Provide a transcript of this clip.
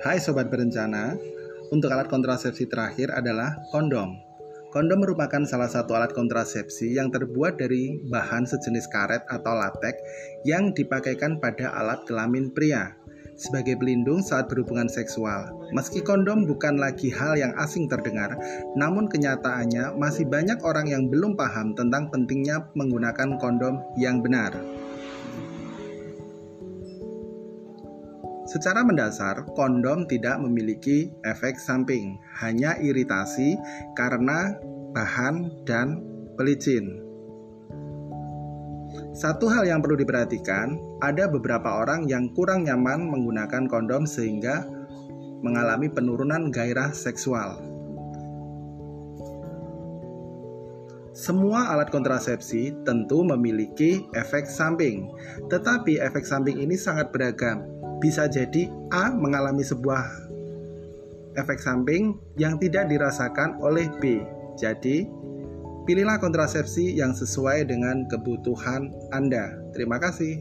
Hai sobat berencana, untuk alat kontrasepsi terakhir adalah kondom. Kondom merupakan salah satu alat kontrasepsi yang terbuat dari bahan sejenis karet atau latek yang dipakaikan pada alat kelamin pria sebagai pelindung saat berhubungan seksual. Meski kondom bukan lagi hal yang asing terdengar, namun kenyataannya masih banyak orang yang belum paham tentang pentingnya menggunakan kondom yang benar. Secara mendasar, kondom tidak memiliki efek samping, hanya iritasi karena bahan dan pelicin. Satu hal yang perlu diperhatikan, ada beberapa orang yang kurang nyaman menggunakan kondom sehingga mengalami penurunan gairah seksual. Semua alat kontrasepsi tentu memiliki efek samping, tetapi efek samping ini sangat beragam bisa jadi A mengalami sebuah efek samping yang tidak dirasakan oleh B. Jadi, pilihlah kontrasepsi yang sesuai dengan kebutuhan Anda. Terima kasih.